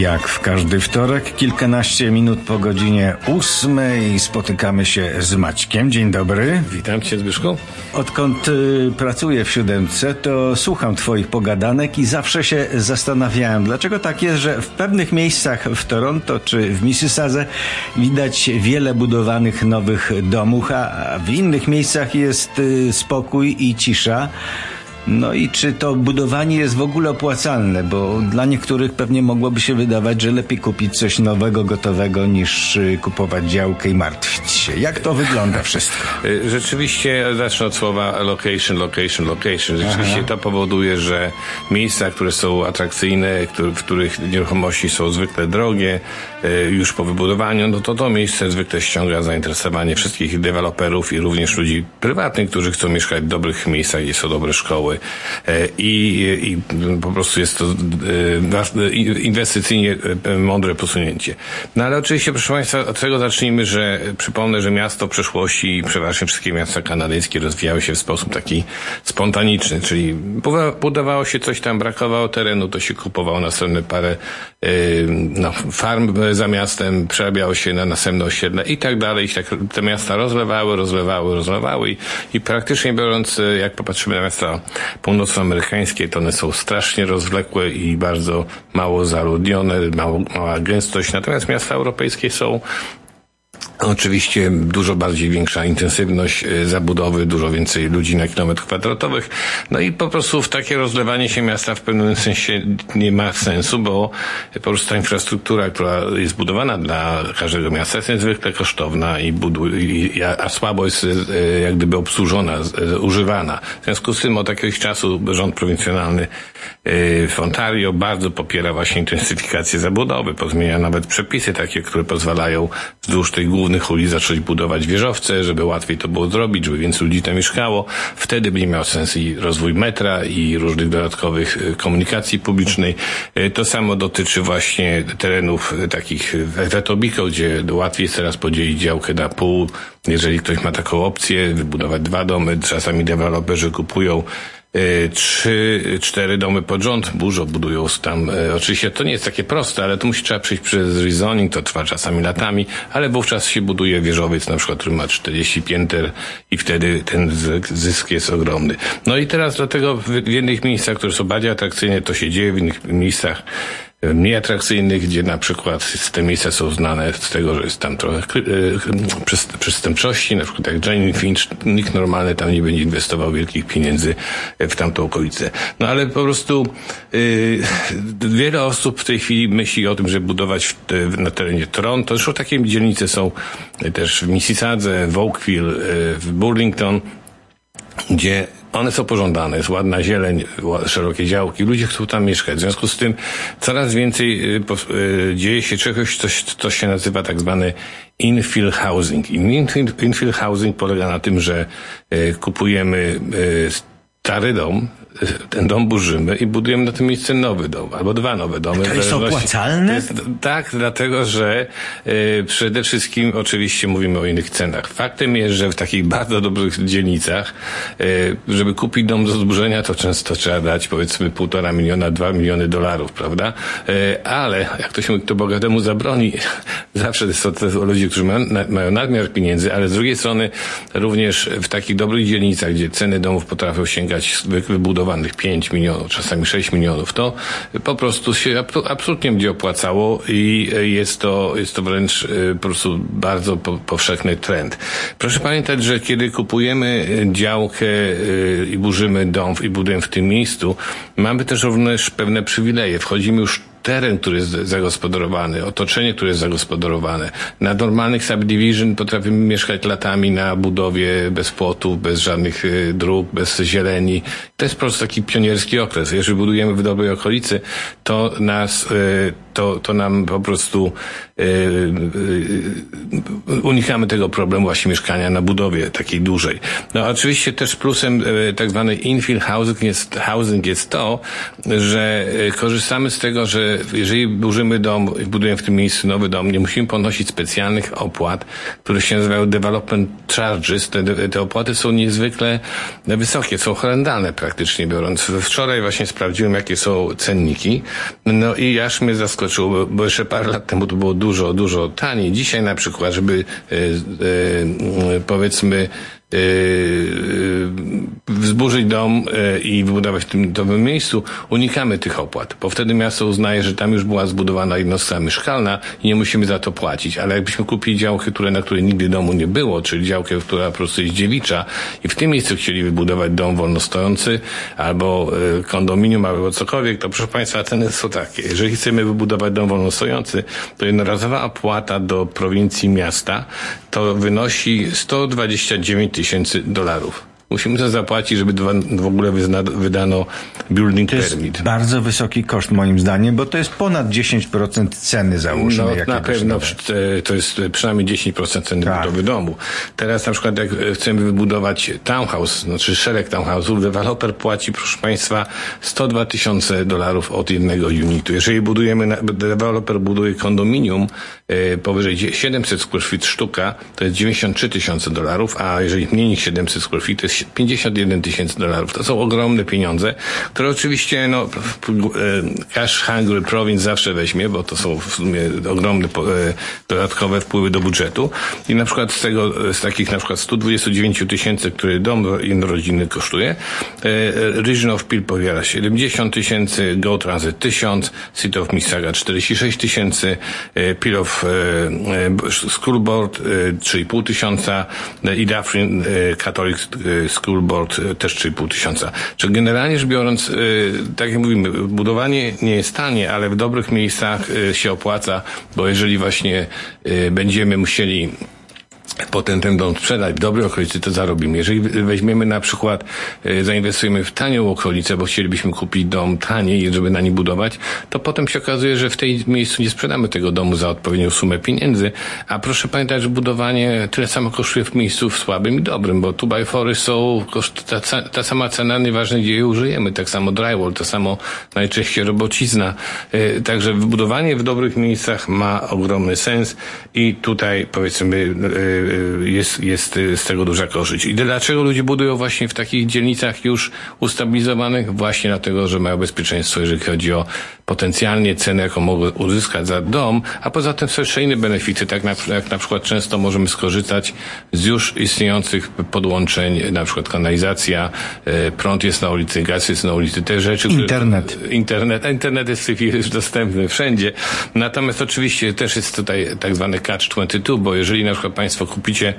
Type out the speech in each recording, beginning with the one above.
Jak w każdy wtorek, kilkanaście minut po godzinie ósmej spotykamy się z Maćkiem. Dzień dobry. Witam Cię, Zbyszku. Odkąd y, pracuję w siódemce, to słucham Twoich pogadanek i zawsze się zastanawiałem, dlaczego tak jest, że w pewnych miejscach w Toronto czy w Mississadze widać wiele budowanych nowych domów, a w innych miejscach jest y, spokój i cisza. No i czy to budowanie jest w ogóle opłacalne, bo dla niektórych pewnie mogłoby się wydawać, że lepiej kupić coś nowego, gotowego, niż y, kupować działkę i martwić się. Jak to wygląda wszystko? Y, rzeczywiście, zacznę od słowa location, location, location. Rzeczywiście Aha. to powoduje, że miejsca, które są atrakcyjne, w których nieruchomości są zwykle drogie, y, już po wybudowaniu, no to to miejsce zwykle ściąga zainteresowanie wszystkich deweloperów i również ludzi prywatnych, którzy chcą mieszkać w dobrych miejscach, gdzie są dobre szkoły, E, i, i po prostu jest to e, inwestycyjnie e, mądre posunięcie. No ale oczywiście, proszę Państwa, od tego zacznijmy, że przypomnę, że miasto w przeszłości przeważnie wszystkie miasta kanadyjskie rozwijały się w sposób taki spontaniczny, czyli budowało się coś tam, brakowało terenu, to się kupowało następne parę no, farm za miastem, przerabiało się na następne osiedle i tak dalej. I tak te miasta rozlewały, rozlewały, rozlewały i, i praktycznie biorąc, jak popatrzymy na miasta północnoamerykańskie, to one są strasznie rozwlekłe i bardzo mało zaludnione, mało, mała gęstość. Natomiast miasta europejskie są Oczywiście dużo bardziej większa intensywność e, zabudowy, dużo więcej ludzi na kilometr kwadratowych. No i po prostu w takie rozlewanie się miasta w pewnym sensie nie ma sensu, bo po prostu ta infrastruktura, która jest budowana dla każdego miasta jest niezwykle kosztowna i buduje, a słabo jest e, jak gdyby obsłużona, e, używana. W związku z tym od jakiegoś czasu rząd prowincjonalny w Ontario bardzo popiera właśnie intensyfikację zabudowy, pozmienia nawet przepisy takie, które pozwalają wzdłuż tej głównej głównych zacząć budować wieżowce, żeby łatwiej to było zrobić, żeby więcej ludzi tam mieszkało. Wtedy by miał sensu i rozwój metra i różnych dodatkowych e, komunikacji publicznej. E, to samo dotyczy właśnie terenów e, takich w Etobicoke, gdzie łatwiej jest teraz podzielić działkę na pół. Jeżeli ktoś ma taką opcję, wybudować dwa domy, czasami deweloperzy kupują trzy, cztery domy pod rząd burzo budują tam. E, oczywiście to nie jest takie proste, ale to musi trzeba przejść przez rezoning, to trwa czasami latami, ale wówczas się buduje wieżowiec na przykład, który ma 40 pięter i wtedy ten zysk jest ogromny. No i teraz dlatego w jednych miejscach, które są bardziej atrakcyjne, to się dzieje, w innych miejscach mniej atrakcyjnych, gdzie na przykład te miejsca są znane z tego, że jest tam trochę e, przestępczości, na przykład jak Jane Finch, nikt normalny tam nie będzie inwestował wielkich pieniędzy w tamtą okolicę. No ale po prostu yy, wiele osób w tej chwili myśli o tym, żeby budować te, na terenie Toronto. Zresztą takie dzielnice są też w Mississadze, w Oakville, yy, w Burlington, gdzie one są pożądane, jest ładna zieleń, szerokie działki, ludzie chcą tam mieszkać. W związku z tym coraz więcej y, y, dzieje się czegoś, coś, co się nazywa tak zwany infill housing. Infill housing polega na tym, że y, kupujemy stary dom, ten dom burzymy i budujemy na tym miejscu nowy dom, albo dwa nowe domy. To jest opłacalne? Jest, tak, dlatego, że y, przede wszystkim oczywiście mówimy o innych cenach. Faktem jest, że w takich bardzo dobrych dzielnicach, y, żeby kupić dom do zburzenia, to często trzeba dać powiedzmy półtora miliona, dwa miliony dolarów, prawda? Y, ale jak ktoś mówi, kto bogatemu zabroni, zawsze są to ludzie, którzy mają, mają nadmiar pieniędzy, ale z drugiej strony również w takich dobrych dzielnicach, gdzie ceny domów potrafią sięgać wybudowanych wybudowanych 5 milionów, czasami 6 milionów, to po prostu się absolutnie będzie opłacało i jest to, jest to wręcz y, po prostu bardzo powszechny trend. Proszę pamiętać, że kiedy kupujemy działkę y, i burzymy dom i budujemy w tym miejscu, mamy też również pewne przywileje. Wchodzimy już teren, który jest zagospodarowany, otoczenie, które jest zagospodarowane. Na normalnych subdivision potrafimy mieszkać latami na budowie bez płotów, bez żadnych y, dróg, bez zieleni. To jest po prostu taki pionierski okres. Jeżeli budujemy w dobrej okolicy, to nas, y, to, to nam po prostu y, unikamy tego problemu właśnie mieszkania na budowie takiej dużej. No oczywiście też plusem tak zwany infill housing jest, housing jest to, że korzystamy z tego, że jeżeli burzymy dom budujemy w tym miejscu nowy dom, nie musimy ponosić specjalnych opłat, które się nazywają development charges. Te, te opłaty są niezwykle wysokie, są horrendalne praktycznie biorąc. Wczoraj właśnie sprawdziłem, jakie są cenniki. No i aż mnie zaskoczyło, bo jeszcze parę lat temu to było dużo, dużo taniej. Dzisiaj na przykład, żeby e, e, powiedzmy Yy, i wybudować w tym nowym miejscu, unikamy tych opłat, bo wtedy miasto uznaje, że tam już była zbudowana jednostka mieszkalna i nie musimy za to płacić. Ale jakbyśmy kupili działkę, które, na której nigdy domu nie było, czyli działkę, która po prostu jest dziewicza i w tym miejscu chcieli wybudować dom wolnostojący albo yy, kondominium, albo cokolwiek, to proszę Państwa, ceny są takie. Jeżeli chcemy wybudować dom wolnostojący, to jednorazowa opłata do prowincji miasta to wynosi 129 tysięcy dolarów. Musimy to zapłacić, żeby w ogóle wydano building to permit. Jest bardzo wysoki koszt moim zdaniem, bo to jest ponad 10% ceny załóżmy. No, na pewno to jest przynajmniej 10% ceny tak. budowy domu. Teraz na przykład jak chcemy wybudować townhouse, znaczy szereg townhouse'ów, deweloper płaci, proszę Państwa, 102 tysiące dolarów od jednego unitu. Jeżeli budujemy, deweloper buduje kondominium e, powyżej 700 square feet sztuka, to jest 93 tysiące dolarów, a jeżeli mniej niż 700 square feet, to jest 51 tysięcy dolarów. To są ogromne pieniądze, które oczywiście no, e, cash hungry province zawsze weźmie, bo to są w sumie ogromne e, dodatkowe wpływy do budżetu. I na przykład z tego, z takich na przykład 129 tysięcy, który dom jednorodzinny kosztuje, e, Region of Peel powiela 70 tysięcy, Go Transit 1000, City of Mississauga 46 tysięcy, Peel of School Board 3,5 tysiąca i Dufferin Catholic School Board e, też 3,5 tysiąca. Generalnie rzecz biorąc, e, tak jak mówimy, budowanie nie jest tanie, ale w dobrych miejscach e, się opłaca, bo jeżeli właśnie będziemy musieli potem ten dom sprzedać w dobrej okolicy, to zarobimy. Jeżeli weźmiemy na przykład, e, zainwestujemy w tanią okolicę, bo chcielibyśmy kupić dom taniej, żeby na nim budować, to potem się okazuje, że w tej miejscu nie sprzedamy tego domu za odpowiednią sumę pieniędzy, a proszę pamiętać, że budowanie tyle samo kosztuje w miejscu w słabym i dobrym, bo tu by fory są, ta, ta sama cena, nieważne gdzie je użyjemy, tak samo drywall, to samo najczęściej robocizna. E, także wybudowanie w dobrych miejscach ma ogromny sens i tutaj powiedzmy e, jest, jest z tego duża korzyść. I dlaczego ludzie budują właśnie w takich dzielnicach już ustabilizowanych? Właśnie dlatego, że mają bezpieczeństwo, jeżeli chodzi o potencjalnie cenę, jaką mogą uzyskać za dom, a poza tym są jeszcze inne benefity, tak na, jak na przykład często możemy skorzystać z już istniejących podłączeń, na przykład kanalizacja, e, prąd jest na ulicy, gaz jest na ulicy, te rzeczy. Internet. Które, internet. Internet jest w tej chwili już dostępny wszędzie. Natomiast oczywiście też jest tutaj tak zwany catch 22, bo jeżeli na przykład Państwo kupicie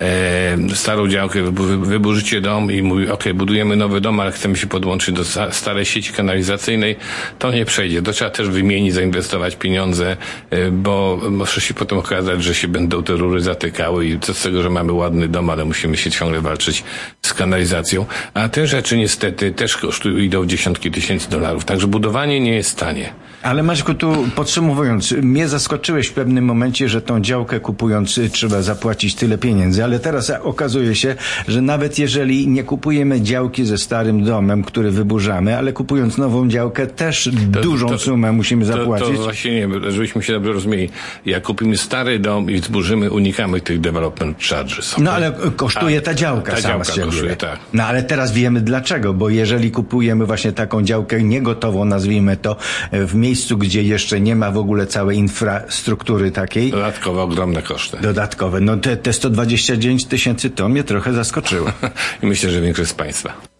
e, starą działkę, wyburzycie dom i mówi, ok, budujemy nowy dom, ale chcemy się podłączyć do starej sieci kanalizacyjnej, to nie przejdzie to trzeba też wymienić, zainwestować pieniądze, e, bo może się potem okazać, że się będą te rury zatykały i co z tego, że mamy ładny dom, ale musimy się ciągle walczyć z kanalizacją. A te rzeczy niestety też kosztują, idą dziesiątki tysięcy dolarów. Także budowanie nie jest tanie. Ale Maćku, tu podsumowując, mnie zaskoczyłeś w pewnym momencie, że tą działkę kupując trzeba zapłacić tyle pieniędzy, ale teraz okazuje się, że nawet jeżeli nie kupujemy działki ze starym domem, który wyburzamy, ale kupując nową działkę też to, dużą to, sumę musimy zapłacić. To, to właśnie nie, żebyśmy się dobrze rozumieli. Jak kupimy stary dom i zburzymy, unikamy tych development charges. No ale kosztuje ta działka ta sama działka. Kosztuje, tak. No ale teraz wiemy dlaczego, bo jeżeli kupujemy właśnie taką działkę niegotową, nazwijmy to, w miejscu miejscu, gdzie jeszcze nie ma w ogóle całej infrastruktury takiej. Dodatkowe ogromne koszty. Dodatkowe. No te, te 129 tysięcy to mnie trochę zaskoczyło. I myślę, że większość z Państwa.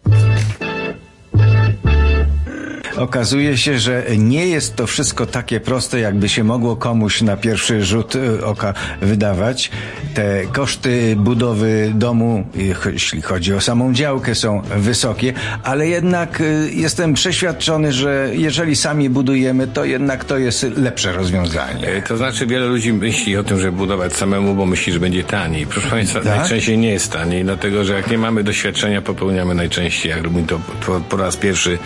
Okazuje się, że nie jest to wszystko takie proste, jakby się mogło komuś na pierwszy rzut y, oka wydawać. Te koszty budowy domu, jeśli chodzi o samą działkę, są wysokie, ale jednak y, jestem przeświadczony, że jeżeli sami budujemy, to jednak to jest lepsze rozwiązanie. E, to znaczy wiele ludzi myśli o tym, żeby budować samemu, bo myśli, że będzie taniej. Proszę Państwa, tak? najczęściej nie jest taniej, dlatego że jak nie mamy doświadczenia, popełniamy najczęściej, jak robimy to po raz pierwszy,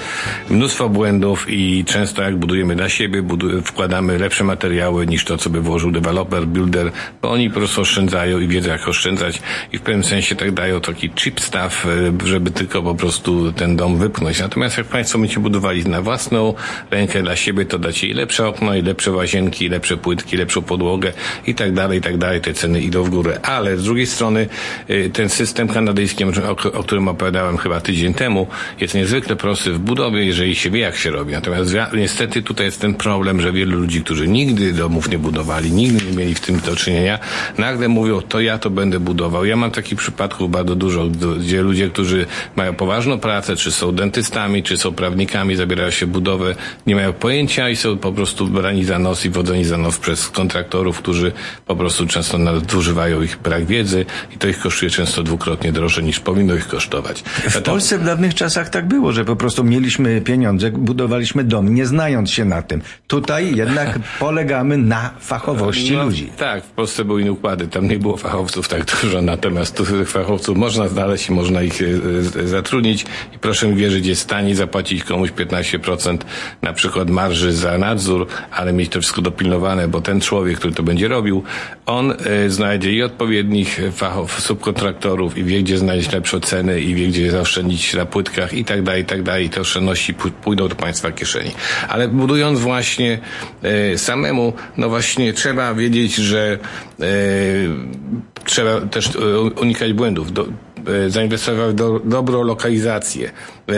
mnóstwo błędów i często jak budujemy dla siebie, budu- wkładamy lepsze materiały niż to, co by włożył deweloper, builder, bo oni po prostu oszczędzają i wiedzą, jak oszczędzać i w pewnym sensie tak dają taki cheap e, żeby tylko po prostu ten dom wypchnąć. Natomiast jak Państwo będziecie budowali na własną rękę dla siebie, to dacie i lepsze okno, i lepsze łazienki, i lepsze płytki, lepszą podłogę i tak dalej, i tak dalej. Te ceny idą w górę. Ale z drugiej strony e, ten system kanadyjski, o którym opowiadałem chyba tydzień temu, jest niezwykle prosty w budowie, jeżeli się wie, jak się robi. Natomiast niestety tutaj jest ten problem, że wielu ludzi, którzy nigdy domów nie budowali, nigdy nie mieli w tym do czynienia, nagle mówią, to ja to będę budował. Ja mam takich przypadków bardzo dużo, gdzie ludzie, którzy mają poważną pracę, czy są dentystami, czy są prawnikami, zabierają się budowę, nie mają pojęcia i są po prostu brani za nos i wodzeni za nos przez kontraktorów, którzy po prostu często nadużywają ich brak wiedzy i to ich kosztuje często dwukrotnie drożej niż powinno ich kosztować. W Polsce w dawnych czasach tak było, że po prostu mieliśmy pieniądze, budowaliśmy dom, nie znając się na tym. Tutaj jednak polegamy na fachowości no, ludzi. Tak, w Polsce były inne układy, tam nie było fachowców tak dużo, natomiast tych fachowców można znaleźć i można ich e, zatrudnić i proszę mi wierzyć, jest taniej zapłacić komuś 15% na przykład marży za nadzór, ale mieć to wszystko dopilnowane, bo ten człowiek, który to będzie robił, on e, znajdzie i odpowiednich fachów, subkontraktorów i wie, gdzie znaleźć lepsze ceny i wie, gdzie zaoszczędzić na płytkach i tak dalej, i tak dalej. Te oszczędności pójdą do państwa kieszeni. Ale budując właśnie e, samemu, no właśnie trzeba wiedzieć, że e, trzeba też e, unikać błędów. Do, e, zainwestować w do, dobrą lokalizację. E,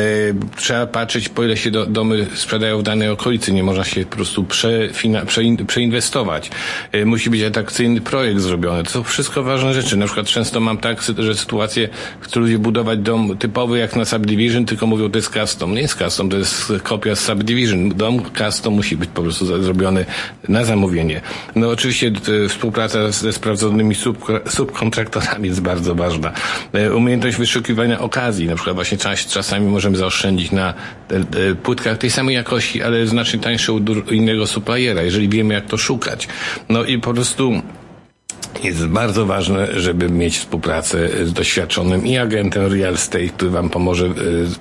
trzeba patrzeć, po ile się do, domy sprzedają w danej okolicy. Nie można się po prostu przefina, przein, przeinwestować. E, musi być atrakcyjny projekt zrobiony. To są wszystko ważne rzeczy. Na przykład często mam tak, że sytuacje, chcą ludzie budować dom typowy jak na subdivision, tylko mówią, to jest custom. Nie jest custom, to jest kopia z subdivision. Dom custom musi być po prostu zrobiony na zamówienie. No oczywiście współpraca ze sprawdzonymi sub, subkontraktorami jest bardzo ważna. E, umiejętność wyszukiwania okazji. Na przykład właśnie czas, czasami możemy zaoszczędzić na płytkach tej samej jakości, ale znacznie tańsze u innego suppliera, jeżeli wiemy jak to szukać. No i po prostu jest bardzo ważne, żeby mieć współpracę z doświadczonym i agentem real estate, który Wam pomoże e,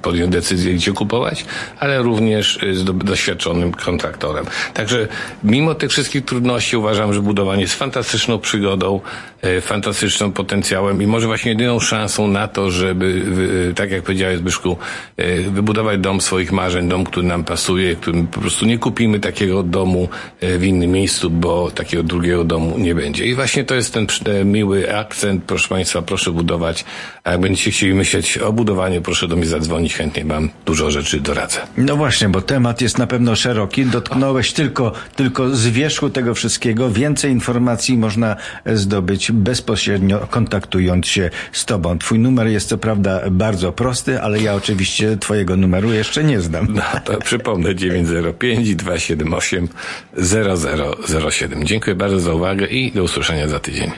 podjąć decyzję, gdzie kupować, ale również z doświadczonym kontraktorem. Także mimo tych wszystkich trudności uważam, że budowanie jest fantastyczną przygodą, e, fantastycznym potencjałem i może właśnie jedyną szansą na to, żeby, tak jak powiedziałeś Zbyszku, e, wybudować dom swoich marzeń, dom, który nam pasuje, którym po prostu nie kupimy takiego domu w innym miejscu, bo takiego drugiego domu nie będzie. I właśnie to jest ten miły akcent. Proszę Państwa, proszę budować. A jak będziecie chcieli myśleć o budowaniu, proszę do mnie zadzwonić. Chętnie Wam dużo rzeczy doradzę. No właśnie, bo temat jest na pewno szeroki. Dotknąłeś tylko, tylko z wierzchu tego wszystkiego. Więcej informacji można zdobyć bezpośrednio kontaktując się z Tobą. Twój numer jest co prawda bardzo prosty, ale ja oczywiście Twojego numeru jeszcze nie znam. No to przypomnę 905 278 0007. Dziękuję bardzo za uwagę i do usłyszenia za tydzień.